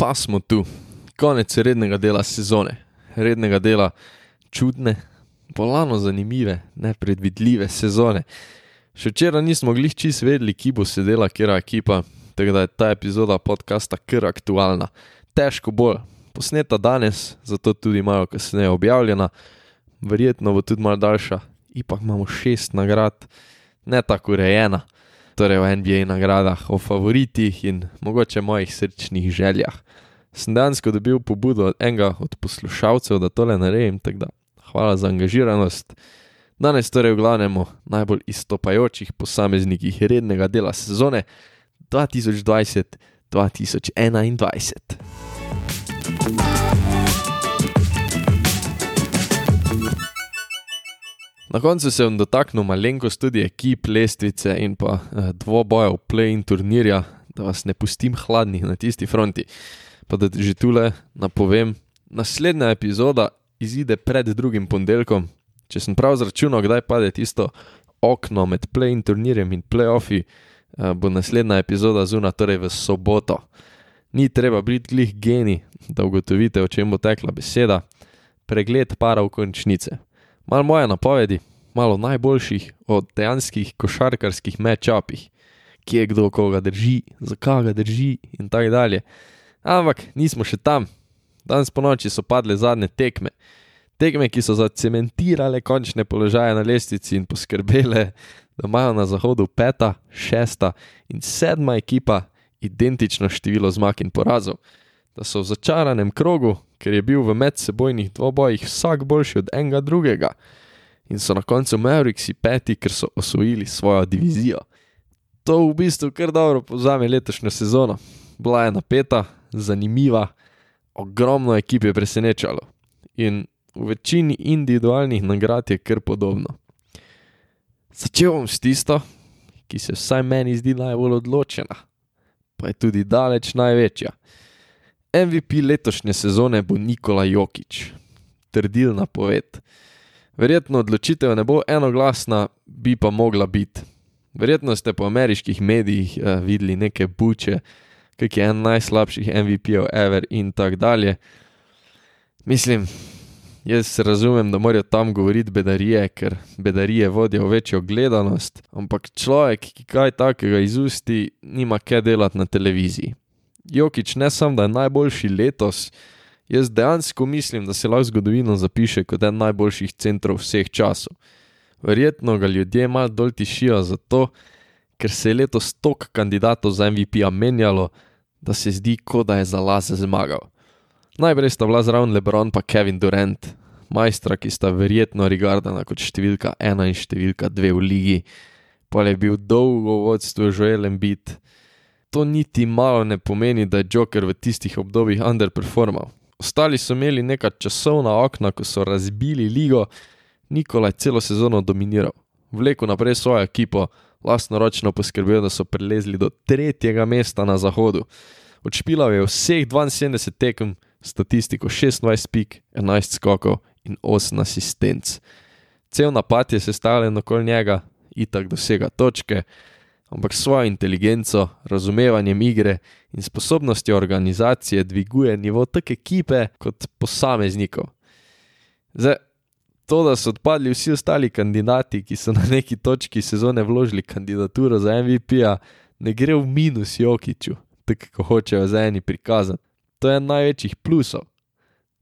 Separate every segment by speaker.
Speaker 1: Pa smo tu, konec rednega dela sezone, rednega dela čudne, bolano zanimive, nepredvidljive sezone. Še včeraj nismo mogli čist vedeli, ki bo sedela, kera ekipa, tako da je ta epizoda podcasta kar aktualna. Težko bolj, posneta danes, zato tudi malo kasneje objavljena, verjetno bo tudi malo daljša, ipak imamo šest nagrad, ne tako urejena, torej o NBA nagradah, o favoritih in mogoče mojih srčnih željah. Sem dejansko dobil pobudo od enega od poslušalcev, da tole naredim, tako da hvala za angažiranost. Danes torej v glavnem o najbolj izstopajočih posameznikih rednega dela sezone 2020-2021. Na koncu se bom dotaknil malenkost tudi ekip, lestvice in pa eh, dvobojev play-in turnirja, da vas ne pustim hladnih na tisti fronti. Pa da že tule napovem, naslednja epizoda izide pred drugim ponedeljkom. Če sem prav zračunal, kdaj pade tisto okno med play-in turnirjem in play-offi, eh, bo naslednja epizoda zunaj, torej v soboto. Ni treba biti glih geni, da ugotovite, o čem bo tekla beseda. Pregled para v končnice malo moje napovedi, malo najboljših od dejanskih košarkarskih mečapih, kje kdo koga drži, zakaj ga drži in tako dalje. Ampak nismo še tam. Danes po noči so padle zadnje tekme. Tekme, ki so zacementirale končne položaje na lestvici in poskrbele, da imajo na zahodu peta, šesta in sedma ekipa identično število zmag in porazov. Da so v začaranem krogu, ker je bil v medsebojnih dvobojih vsak boljši od enega drugega. In so na koncu Mavericksi peti, ker so osvojili svojo divizijo. To v bistvu kar dobro povzame letošnjo sezono. Bila je napeta, zanimiva, ogromno ekip je presenečalo in v večini individualnih nagrad je kar podobno. Začel bom s tisto, ki se vsaj meni zdi najbolj odločena, pa je tudi daleč največja. MVP letošnje sezone bo Nikola Jokič, trdilna poved. Verjetno odločitev ne bo enoglasna, bi pa mogla biti. Verjetno ste po ameriških medijih eh, videli neke buče, kak je en najslabših MVP-ov ever in tako dalje. Mislim, jaz razumem, da morajo tam govoriti bedarije, ker bedarije vodijo večjo gledanost, ampak človek, ki kaj takega izusti, nima kaj delati na televiziji. Jokič ne samo, da je najboljši letos, jaz dejansko mislim, da se lahko zgodovino zapiše kot en najboljših centrov vseh časov. Verjetno ga ljudje malo dol tišijo zato, ker se je letos tok kandidatov za MVP-a menjalo, da se zdi, kot da je za las zmagal. Najprej sta bila zraven Lebron pa Kevin Durant, majstra, ki sta verjetno regardana kot številka ena in številka dve v ligi, pa je bil dolgo vodstvo Joel Embiid to niti malo ne pomeni, da je Joker v tistih obdobjih underperformal. Ostali so imeli neka časovna okna, ko so razbili ligo, Nikola je celo sezono dominiral, vlekel naprej svojo ekipo, lastnoročno poskrbel, da so prelezli do tretjega mesta na zahodu. Odšpilal je vseh 72 tekem, statistiko 26 pik, 11 skokov in 8 asistenc. Cel napad je sestavljen okoli njega, itak dosega točke, ampak svojo inteligenco, razumevanjem igre in sposobnostjo organizacije dviguje nivo tako ekipe kot posameznikov. Zdaj, to, da so odpadli vsi ostali kandidati, ki so na neki točki sezone vložili kandidaturo za MVP-ja, ne gre v minus Jokiču, tako kot hočejo za eni prikazati. To je en največjih plusov.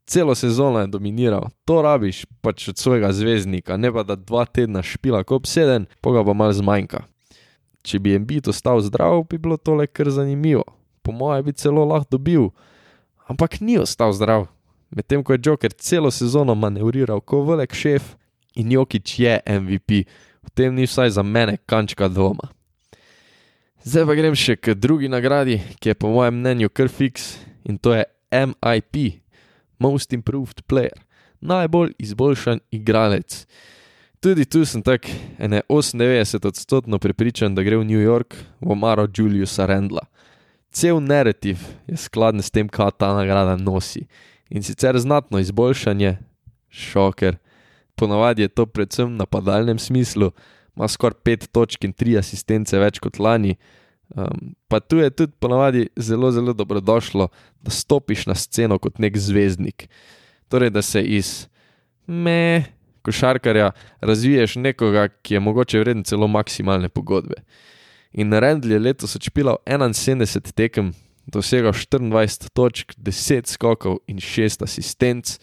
Speaker 1: Celo sezono je dominiral, to rabiš pač od svojega zvezdnika, ne pa da dva tedna špila kot obseden, pa ga pa mal zmanjka. Če bi Embiid ostal zdrav, bi bilo tole kar zanimivo. Po mojem bi celo lahko dobil, ampak ni ostal zdrav. Medtem ko je Joker celo sezono manevriral kot velik šef in Jokič je MVP, v tem ni vsaj za mene kančka dvoma. Zdaj pa grem še k drugi nagradi, ki je po mojem mnenju kar fiks in to je MIP, Most Improved Player, najbolj izboljšan igralec. Tudi tu sem tak, ene 98 odstotno prepričan, da gre v New York v omaro Juliusa Rendla. Cel narativ je skladen s tem, kaj ta nagrada nosi. In sicer znatno izboljšanje, šoker, ponavadi je to predvsem v napadalnem smislu, ima skoraj 5 točk in 3 asistence več kot lani, Um, pa tu je tudi ponavadi zelo, zelo dobrodošlo, da stopiš na sceno kot nek zvezdnik. Torej, da se iz me, košarkarja, razviješ nekoga, ki je mogoče vreden celo maksimalne pogodbe. In Rendl je letos odšpilal 71 tekem, dosegal 24 točk, 10 skokov in 6 asistenc,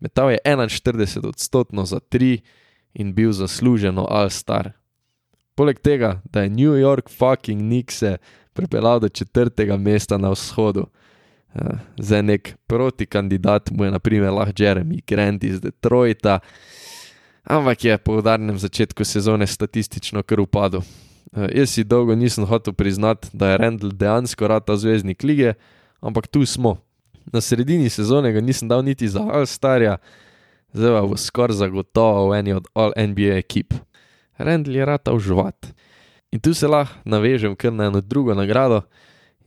Speaker 1: metal je 41 odstotkov za 3 in bil zasluženo All-Star. Poleg tega, da je New York fucking Nixe pripeljal do četrtega mesta na vzhodu. Uh, za nek protikandidat mu je naprimer lahko Jeremy Grant iz Detroita, ampak je po udarnem začetku sezone statistično kar upadel. Uh, jaz si dolgo nisem hotel priznati, da je Randall dejansko rata zvezdnik lige, ampak tu smo. Na sredini sezone ga nisem dal niti za All-Starja, zdaj pa bo skoraj zagotovo v eni od All-NBA ekip. Randall je rata užvat. In tu se lahko navežem kar na eno drugo nagrado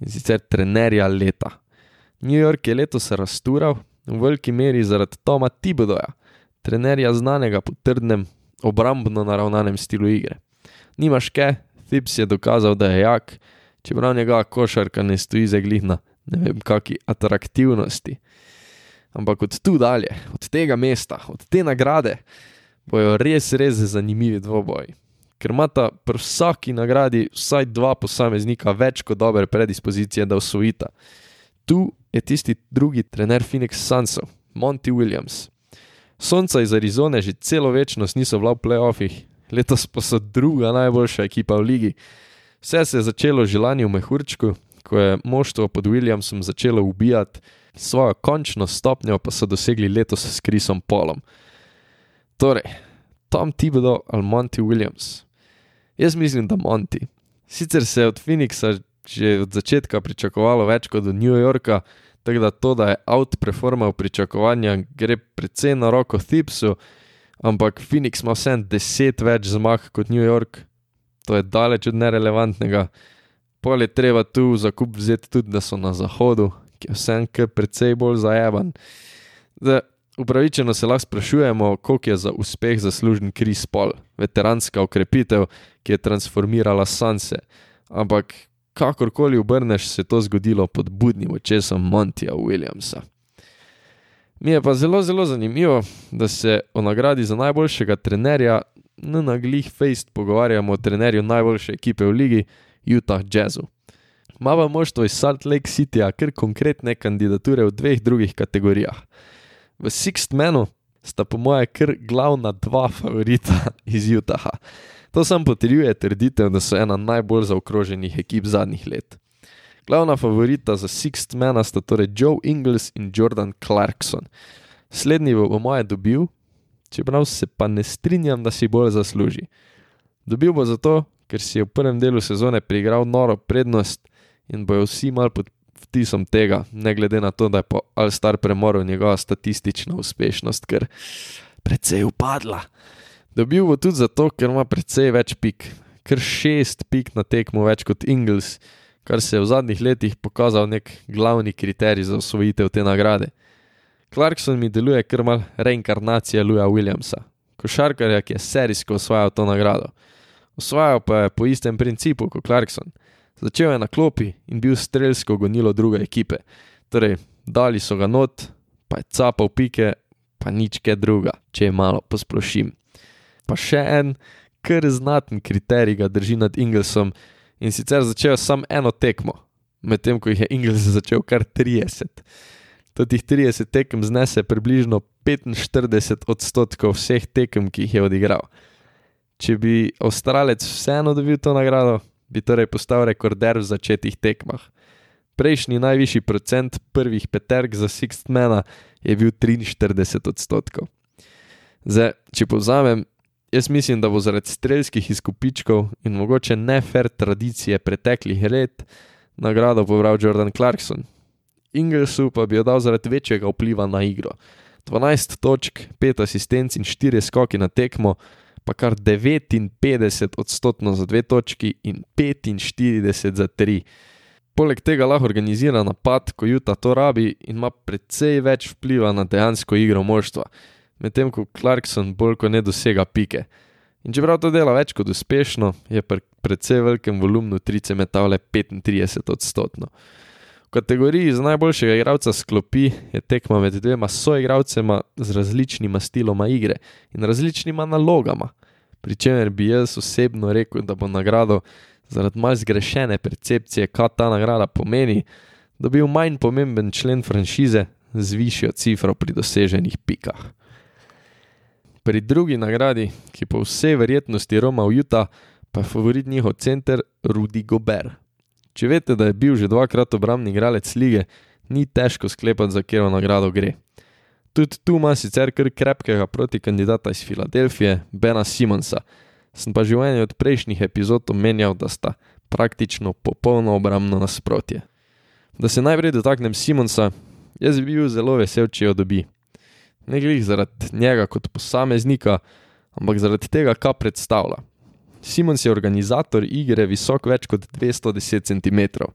Speaker 1: in sicer trenerja leta. New York je letos raztural v veliki meri zaradi Toma Tibodoja, trenerja znanega po trdnem, obrambno naravnanem stilu igre. Nimaš kaj, Thibs je dokazal, da je jak, čeprav njegova košarka ne stoji za glihna, ne vem, kakšni atraktivnosti. Ampak od tu dalje, od tega mesta, od te nagrade, bojo res, res zanimivi dvoboji. Ker imata pri vsaki nagradi vsaj dva posameznika več kot dobre predispozicije, da osvojita. Tu je tisti drugi trener Phoenix Sunsov, Monty Williams. Sonca iz Arizone že celo večnost niso bila v playoffih, letos pa so druga najboljša ekipa v ligi. Vse se je začelo že lani v Mehurčku, ko je moštvo pod Williamsom začelo ubijati, svojo končno stopnjo pa so dosegli letos s Chrisom Polom. Torej, Tom Thibodeau ali Monty Williams. Jaz mislim, da Monty. Sicer se je od Phoenixa že od začetka pričakovalo več kot od New Yorka, tako da to, da je outperformal pričakovanja, gre precej na roko Thibsu, ampak Phoenix ima vsem deset več zmag kot New York, to je daleč od nerelevantnega. Pol je treba tu zakup vzeti tudi, da so na zahodu, ki je vsem precej bolj zajeban. Zdaj, Upravičeno se lahko sprašujemo, koliko je za uspeh zaslužen Kris Paul, veteranska ukrepitev, ki je transformirala Sanse. Ampak kakorkoli obrneš, se je to zgodilo pod budnim očesom Montija Williamsa. Mi je pa zelo, zelo zanimivo, da se o nagradi za najboljšega trenerja na naglih fejst pogovarjamo o trenerju najboljše ekipe v ligi, Utah Jazzu. Mava moštvo iz Salt Lake Cityja kar konkretne kandidature v dveh drugih kategorijah. V Sixth Menu sta po moje kar glavna dva favorita iz Utaha. To sam potrjuje trditev, da so ena najbolj zaokroženih ekip zadnjih let. Glavna favorita za Sixth Mena sta torej Joe Ingles in Jordan Clarkson. Slednji bo po moje dobil, čeprav se pa ne strinjam, da si bolj zasluži. Dobil bo zato, ker si je v prvem delu sezone priigral noro prednost in bojo vsi mal pod vtisom tega, ne glede na to, da je po All-Star premoru njegova statistična uspešnost kar precej upadla. Dobil bo tudi zato, ker ima precej več pik, kar šest pik na tekmo več kot Ingles, kar se je v zadnjih letih pokazal nek glavni kriterij za osvojitev te nagrade. Clarkson mi deluje kar mal reinkarnacija Louisa Williamsa, košarkarja, ki je serijsko osvajal to nagrado. Osvajal pa je po istem principu kot Clarkson. Začel je na klopi in bil strelsko gonilo druge ekipe. Torej, dali so ga not, pa je capal pike, pa nič kaj druga, če je malo posplošim. Pa še en, kar znaten kriterij ga drži nad Inglesom in sicer začel sam eno tekmo, medtem ko jih je Ingles začel kar 30. To tih 30 tekem znese približno 45 odstotkov vseh tekem, ki jih je odigral. Če bi Avstralec vseeno dobil to nagrado, bi torej postal rekorder v začetih tekmah. Prejšnji najvišji procent prvih peterk za Sixtmana je bil 43 odstotkov. Zdaj, če povzamem, jaz mislim, da bo zaradi strelskih izkupičkov in mogoče nefer tradicije preteklih let nagrado pobral Jordan Clarkson. Inglesu pa bi jo dal zaradi večjega vpliva na igro. 12 točk, 5 asistenc in 4 skoki na tekmo, pa kar 59 odstotkov za dve točki in 45 za tri. Poleg tega lahko organizira napad, ko Juta to rabi in ima precej več vpliva na dejansko igro moštva, medtem ko Clarkson bolj kot ne dosega pike. In čeprav to dela več kot uspešno, je pri precej velikem volumnu trice metal le 35 odstotno. V kategoriji za najboljšega igralca sklopi je tekma med dvema soigralcema z različnima stiloma igre in različnima nalogama. Pričemer bi jaz osebno rekel, da bo nagrado zaradi malce zgrešene percepcije, kaj ta nagrada pomeni, dobil manj pomemben člen franšize z višjo cifro pri doseženih pikah. Pri drugi nagradi, ki po vsej verjetnosti Roma v Utah, pa je favorit njihov center Rudy Gobert. Če veste, da je bil že dvakrat obrambni igralec lige, ni težko sklepati, za katero nagrado gre. Tudi tu ima sicer kar krepkega proti kandidata iz Filadelfije, Bena Simonsa. Sem pa že v eni od prejšnjih epizod omenjal, da sta praktično popolno obrambno nasprotje. Da se najprej dotaknem Simonsa, jaz bi bil zelo vesel, če jo dobi. Ne glih zaradi njega kot posameznika, ampak zaradi tega, kaj predstavlja. Simons je organizator igre visok več kot 210 cm.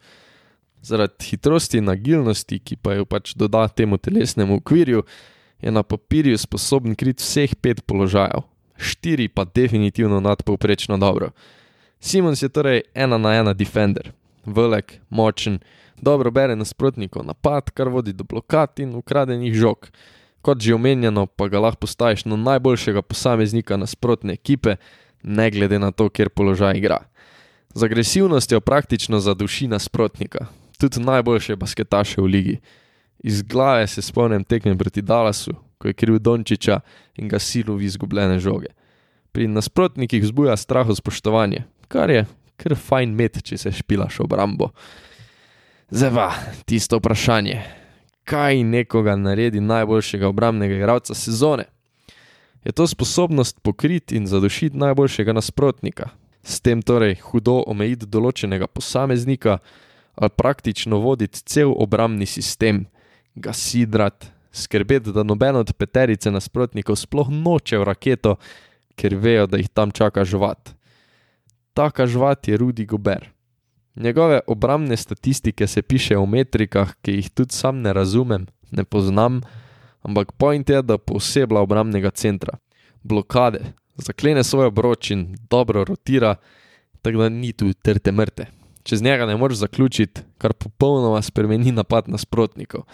Speaker 1: Zaradi hitrosti in agilnosti, ki pa jo pač doda temu telesnemu okvirju, je na papirju sposoben kriti vseh pet položajev, štiri pa definitivno nadpovprečno dobro. Simons je torej ena na ena defender, velik, močen, dobro bere nasprotnikov napad, kar vodi do blokad in ukradenih žog. Kot že omenjeno, pa ga lahko postaviš na najboljšega posameznika nasprotne ekipe, ne glede na to, kjer položaj igra. Z agresivnostjo praktično zaduši nasprotnika, tudi najboljše basketaše v ligi. Iz glave se spomnim tekme proti Dallasu, ko je kriv Dončiča in ga silu v izgubljene žoge. Pri nasprotnikih vzbuja strah in spoštovanje, kar je kar fajn met, če se špilaš obrambo. Zdaj pa tisto vprašanje, kaj nekoga naredi najboljšega obrambnega igralca sezone? je to sposobnost pokriti in zadošiti najboljšega nasprotnika, s tem torej hudo omejiti določenega posameznika ali praktično voditi cel obrambni sistem, ga sidrati, skrbeti, da noben od peterice nasprotnikov sploh noče v raketo, ker vejo, da jih tam čaka žvat. Taka žvat je Rudy Gober. Njegove obrambne statistike se pišejo v metrikah, ki jih tudi sam ne razumem, ne poznam ampak point je, da posebej obrambnega centra, blokade, zaklene svoj obroč in dobro rotira, tako da ni tu trte mrte. Čez njega ne moreš zaključiti, kar popolnoma spremeni napad nasprotnikov.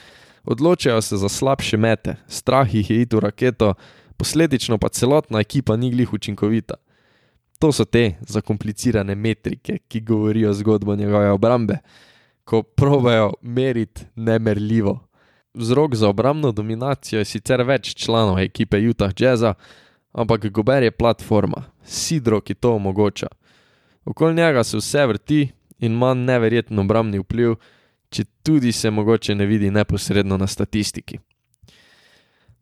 Speaker 1: Odločajo se za slabše mete, strah jih je iti v raketo, posledično pa celotna ekipa ni glih učinkovita. To so te zakomplicirane metrike, ki govorijo zgodbo njegove obrambe, ko probejo meriti nemerljivo. Vzrok za obrambno dominacijo je sicer več članov ekipe Utah Jazza, ampak Gober je platforma, sidro, ki to omogoča. Okoli njega se vse vrti in ima neverjeten obrambni vpliv, če tudi se mogoče ne vidi neposredno na statistiki.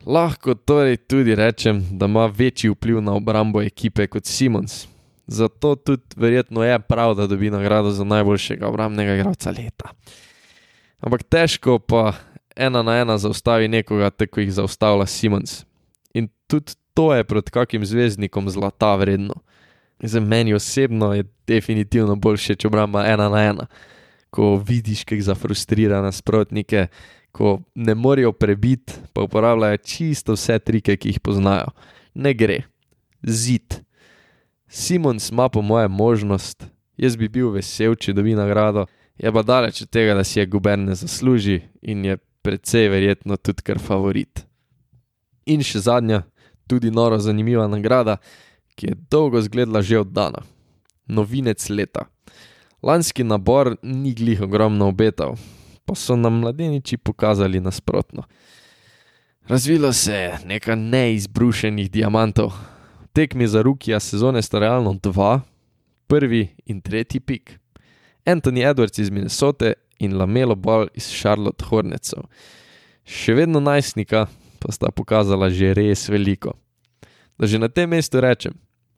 Speaker 1: Lahko torej tudi rečem, da ima večji vpliv na obrambo ekipe kot Simons. Zato tudi verjetno je prav, da dobi nagrado za najboljšega obrambnega igralca leta. Ampak težko pa ena na ena zaustavi nekoga, tako jih zaustavlja Simons. In tudi to je proti kakim zvezdnikom zlata vredno. Za meni osebno je definitivno boljše, če obramba ena na ena. Ko vidiš, kako zafrustrira nasprotnike, ko ne morejo prebiti, pa uporabljajo čisto vse trike, ki jih poznajo. Ne gre, zid. Simons ima po mojem možnost, jaz bi bil vesel, če dobi nagrado, je pa daleč od tega, da si je guberne zasluži in je precej verjetno tudi kar favorit. In še zadnja, tudi noro zanimiva nagrada, ki je dolgo zgledala že oddana. Novinec leta. Lanski nabor ni glih ogromno obetal, pa so nam mladeniči pokazali nasprotno. Razvilo se je nekaj neizbrušenih diamantov. Tekmi za rukija sezone sta realno dva, prvi in tretji pik. Anthony Edwards iz Minnesote in Lamelo Ball iz Charlotte Hornetsov. Še vedno najstnika pa sta pokazala že res veliko. Da že na tem mestu rečem,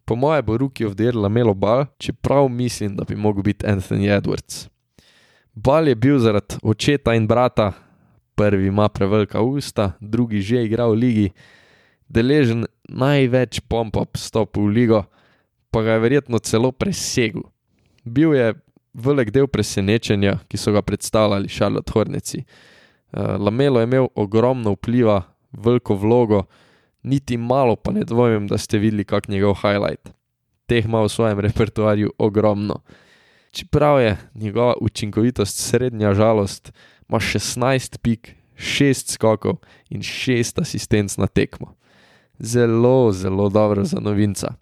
Speaker 1: po moje bo Ruki ovdel Lamelo Ball, čeprav mislim, da bi mogel biti Anthony Edwards. Ball je bil zaradi očeta in brata, prvi ima prevelika usta, drugi že igra v ligi, deležen največ pompa vstopu v ligo, pa ga je verjetno celo presegel. Bil je velik del presenečenja, ki so ga predstavljali Charlotte Horneci. Uh, Lamelo je imel ogromno vpliva, veliko vlogo, niti malo pa ne dvomim, da ste videli kak njegov highlight. teh ima v svojem repertoarju ogromno. Čeprav je njegova učinkovitost srednja žalost, ima 16 pik, 6 skokov in 6 asistenc na tekmo. Zelo, zelo dobro za novinca.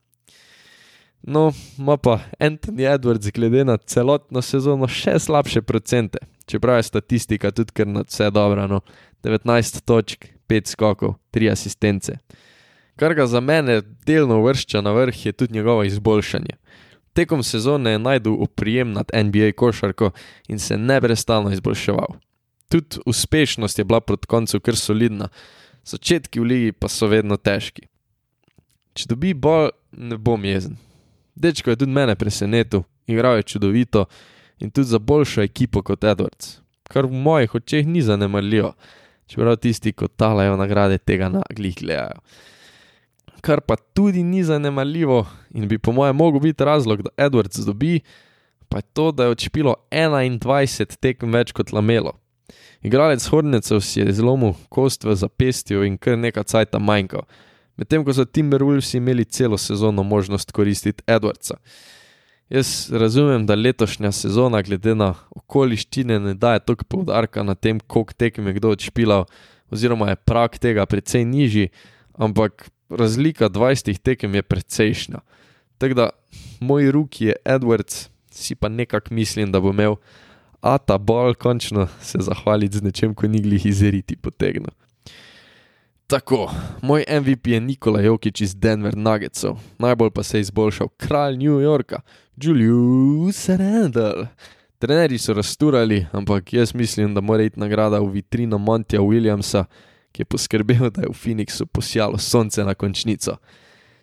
Speaker 1: No, ima pa Anthony Edwards glede na celotno sezono še slabše procente, čeprav je statistika tudi kar na vse dobro, no, 19 točk, 5 skokov, 3 asistence. Kar ga za mene delno vršča na vrh, je tudi njegovo izboljšanje. Tekom sezone je najdel uprijem nad NBA košarko in se neprestano izboljševal. Tudi uspešnost je bila proti koncu kar solidna, začetki v ligi pa so vedno težki. Če dobi bolj, ne bom jezen. Dečko je tudi mene presenetil, igral je čudovito in tudi za boljšo ekipo kot Edwards, kar v mojih očeh ni zanemarljivo, čeprav tisti, ko talajo nagrade, tega naglih gledajo. Kar pa tudi ni zanemarljivo in bi po mojem mogel biti razlog, da Edwards dobi, pa je to, da je odšpilo 21 tekem več kot Lamelo. Igralec Hornecev si je zlomil kost v zapestju in kar nekaj cajta manjkal, medtem ko so Timberwolves imeli celo sezono možnost koristiti Edwardsa. Jaz razumem, da letošnja sezona, glede na okoliščine, ne daje toliko poudarka na tem, koliko tekem je kdo odšpilal, oziroma je prak tega precej nižji, ampak razlika 20 tekem je precejšnja. Tako da moj rok je Edwards, si pa nekako mislim, da bo imel a ta bolj končno se zahvaliti z nečem, ko ni glih izeriti potegnil. Tako, moj MVP je Nikola Jokič iz Denver Nuggetsov, najbolj pa se je izboljšal kralj New Yorka, Julius Randall. Trenerji so rasturali, ampak jaz mislim, da mora iti nagrada v vitrino Montija Williamsa, ki je poskrbel, da je v Phoenixu posijalo sonce na končnico.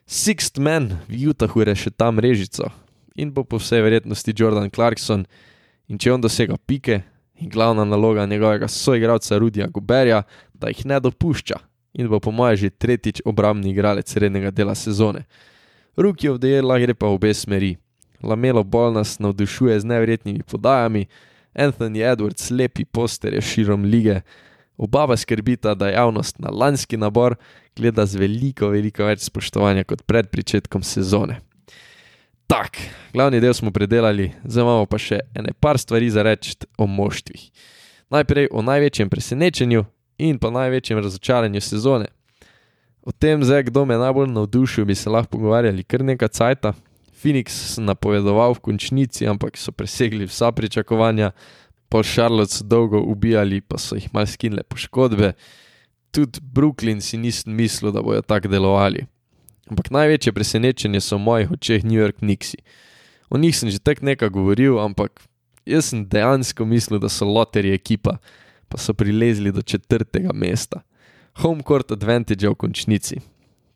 Speaker 1: Sixth man v Utahu je še tam režico in bo po vsej verjetnosti Jordan Clarkson, in če on dosega pike, in glavna naloga njegovega soigralca Rudija Guberja, da jih ne dopušča, in bo po mojem že tretjič obrambni igralec srednjega dela sezone. Ruki of the Year lahko gre pa v obe smeri. Lamelo bolj nas navdušuje z neverjetnimi podajami, Anthony Edwards lepi posterje širom lige, oba pa skrbita, da javnost na lanski nabor gleda z veliko, veliko več spoštovanja kot pred začetkom sezone. Tak, glavni del smo predelali, zdaj imamo pa še ene par stvari za reči o moštvih. Najprej o največjem presenečenju in pa največjem razočaranju sezone. O tem, zdaj, kdo me najbolj navdušil, bi se lahko pogovarjali kar nekaj cajta. Phoenix sem napovedoval v končnici, ampak so presegli vsa pričakovanja, pol Charlotte so dolgo ubijali, pa so jih mal skinile poškodbe. Tudi Brooklyn si nisem mislil, da bojo tako delovali. Ampak največje presenečenje so v mojih očeh New York Nixi. O njih sem že tako nekaj govoril, ampak jaz sem dejansko mislil, da so loterji ekipa, pa so prilezli do četrtega mesta. Home court advantage v končnici.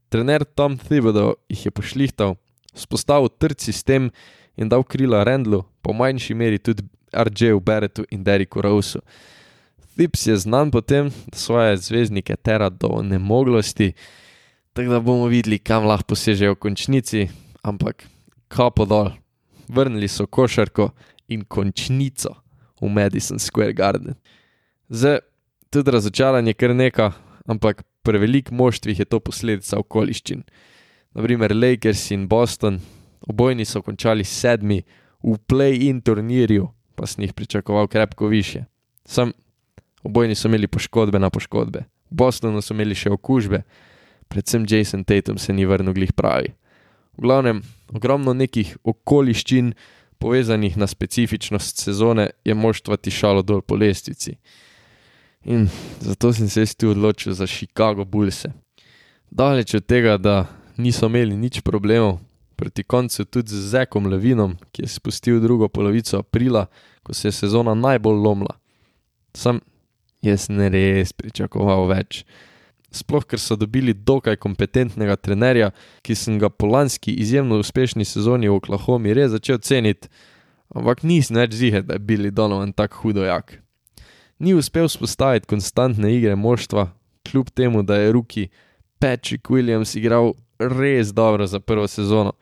Speaker 1: Trener Tom Thibodeau jih je pošlihtal, spostavil trd sistem in dal krila Rendlu, po manjši meri tudi RJ-u Beretu in Deriku Rousu. Thibs je znan po tem, da svoje zvezdnike tera do nemoglosti. Tako da bomo videli, kam lahko posežejo v končnici, ampak kapo dol, vrnili so košarko in končnico v Madison Square Garden. Zdaj, tudi razočaranje kar neka, ampak prevelik moštvih je to posledica okoliščin. Naprimer Lakers in Boston, obojni so končali sedmi v play-in turnirju, pa sem jih pričakoval krepko više. Sam, obojni so imeli poškodbe na poškodbe, v Bostonu so imeli še okužbe predvsem Jason Tatum se ni vrnil glih pravi. V glavnem, ogromno nekih okoliščin, povezanih na specifičnost sezone, je moštvo tišalo dol po lestvici. In zato sem se tudi odločil za Chicago Bulls. Daleč od tega, da niso imeli nič problemov, proti koncu tudi z Zekom Levinom, ki je spustil drugo polovico aprila, ko se je sezona najbolj lomila. Sam jaz ne res pričakoval več sploh ker so dobili dokaj kompetentnega trenerja, ki sem ga po lanski izjemno uspešni sezoni v Oklahomi res začel ceniti, ampak nisem več zihe, da je bili Donovan tako hudojak. Ni uspel spostaviti konstantne igre moštva, kljub temu, da je Ruki Patrick Williams igral res dobro za prvo sezono.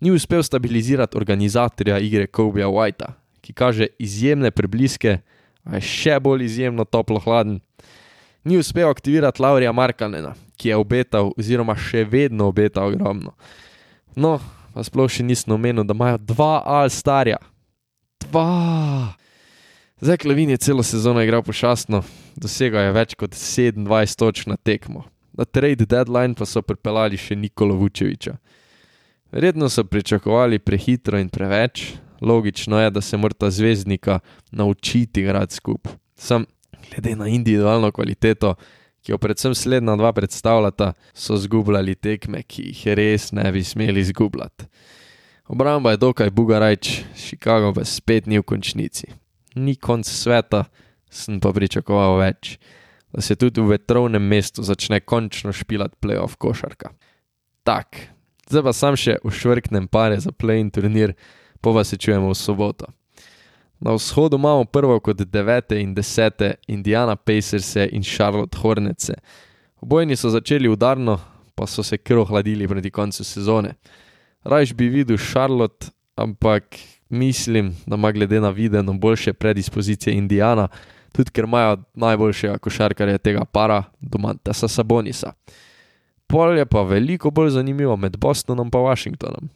Speaker 1: Ni uspel stabilizirati organizatorja igre Kobeja Whitea, ki kaže izjemne prebliske, a je še bolj izjemno toplo hladen ni uspel aktivirati Laurija Markanena, ki je obetal, oziroma še vedno obeta ogromno. No, pa sploh še nisem omenil, da imajo dva All-Starja. Dva! Zdaj, Klavin je celo sezono igral pošastno, dosegal je več kot 27 točk na tekmo. Na trade deadline pa so pripeljali še Nikolo Vučeviča. Redno so pričakovali prehitro in preveč, logično je, da se mora ta zvezdnika naučiti igrati skupaj. Sam, glede na individualno kvaliteto, ki jo predvsem slednja dva predstavljata, so zgubljali tekme, ki jih res ne bi smeli izgubljati. Obramba je dokaj bugarajč, Chicago pa spet ni v končnici ni konc sveta, sem pa pričakoval več, da se tudi v vetrovnem mestu začne končno špilati playoff košarka. Tak, zdaj pa sam še ušvrknem pare za play-in turnir, pa pa se čujemo v soboto. Na vzhodu imamo prvo kot devete in desete Indiana Pacers in Charlotte Hornets. Obojni so začeli udarno, pa so se kar ohladili proti koncu sezone. Rajš bi videl Charlotte, ampak mislim, da ima glede na videno boljše predispozicije Indijana, tudi ker imajo najboljšega košarkarja tega para, Domantasa Sabonisa. Pol je pa veliko bolj zanimivo med Bostonom in Washingtonom.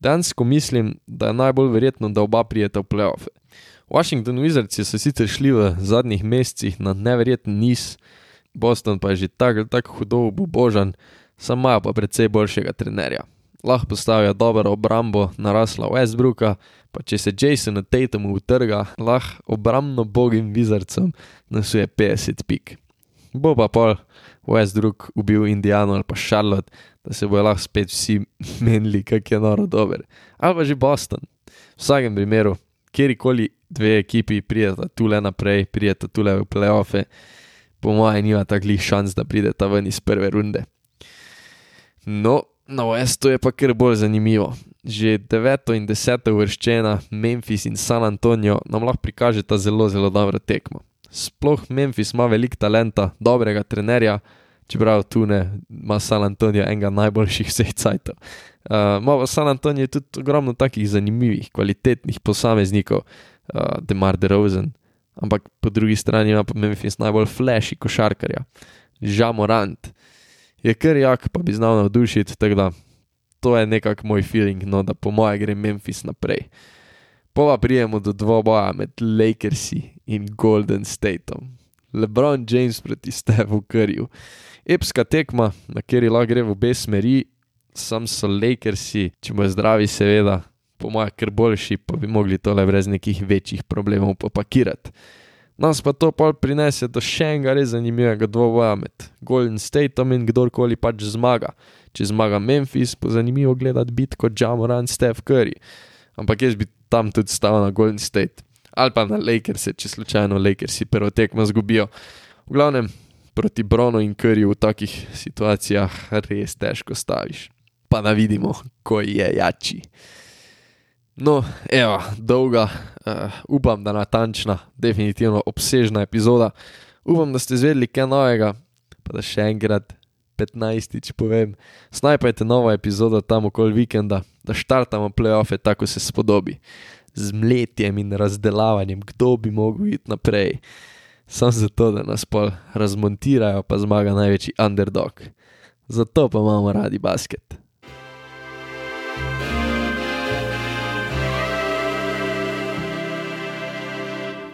Speaker 1: Dansko mislim, da je najbolj verjetno, da oba prijeta v playoffe. Washington Wizards so sicer šli v zadnjih mesecih na neverjeten niz, Boston pa je že tako tak hudo obožan, sam imajo pa precej boljšega trenerja lahko postavijo dobro obrambo, narasla Westbrooka, pa če se Jason Tatum utrga, lahko obrambno bogim vizarcem nasuje 50 pik. Bo pa pol Westbrook ubil Indijano ali pa Charlotte, da se bojo lahko spet vsi menili, kak je noro dober. Ali pa že Boston. V vsakem primeru, kjerkoli dve ekipi prideta tule naprej, prideta tule v playoffe, po mojem, nima takih šans, da prideta ven iz prve runde. No, Na Westu je pa kar bolj zanimivo. Že 9. in 10. uvrščena Memphis in San Antonijo nam lahko prikažeta zelo, zelo dobro tekmo. Sploh Memphis ima veliko talenta, dobrega trenerja, čeprav tu ne ima San Antonijo enega najboljših vseh cajtov. Uh, ima pa San Antonijo tudi ogromno takih zanimivih, kvalitetnih posameznikov, uh, Demar DeRozan, ampak po drugi strani ima pa Memphis najbolj flashy košarkarja, Žamorant je kar jak, pa bi znal navdušiti. Tako da to je nekako moj feeling, no, da po mojem gre Memphis naprej. Pova prijemo do dvoboja med Lakersi in Golden Stateom. LeBron James proti Stevu Curryju. Epska tekma, na kateri lahko gre v obe smeri, sam so Lakersi, če bo zdravi, seveda, po mojem, kar boljši, pa bi mogli tole brez nekih večjih problemov popakirati. Nas pa to pol prinese do še enega res zanimivega dvoboja med Golden Stateom in kdorkoli pač zmaga. Če zmaga Memphis, bo zanimivo gledati bit kot Jamoran Steph Curry. Ampak jaz bi tam tudi stal na Golden State. Ali pa na Lakers, če slučajno Lakersi prvo tekmo zgubijo. V glavnem, proti Bronu in Curryju v takih situacijah res težko staviš. Pa da vidimo, ko je jači. No, evo, dolga, uh, upam, da natančna, definitivno obsežna epizoda. Upam, da ste zvedeli kaj novega, pa da še enkrat, 15. povem, snajpajte novo epizodo tam okoli vikenda, da štartamo playoffe tako se spodobi, z mletjem in razdelavanjem, kdo bi mogel iti naprej. Sam zato, da nas pol razmontirajo, pa zmaga največji underdog. Zato pa imamo radi basket.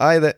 Speaker 1: I det!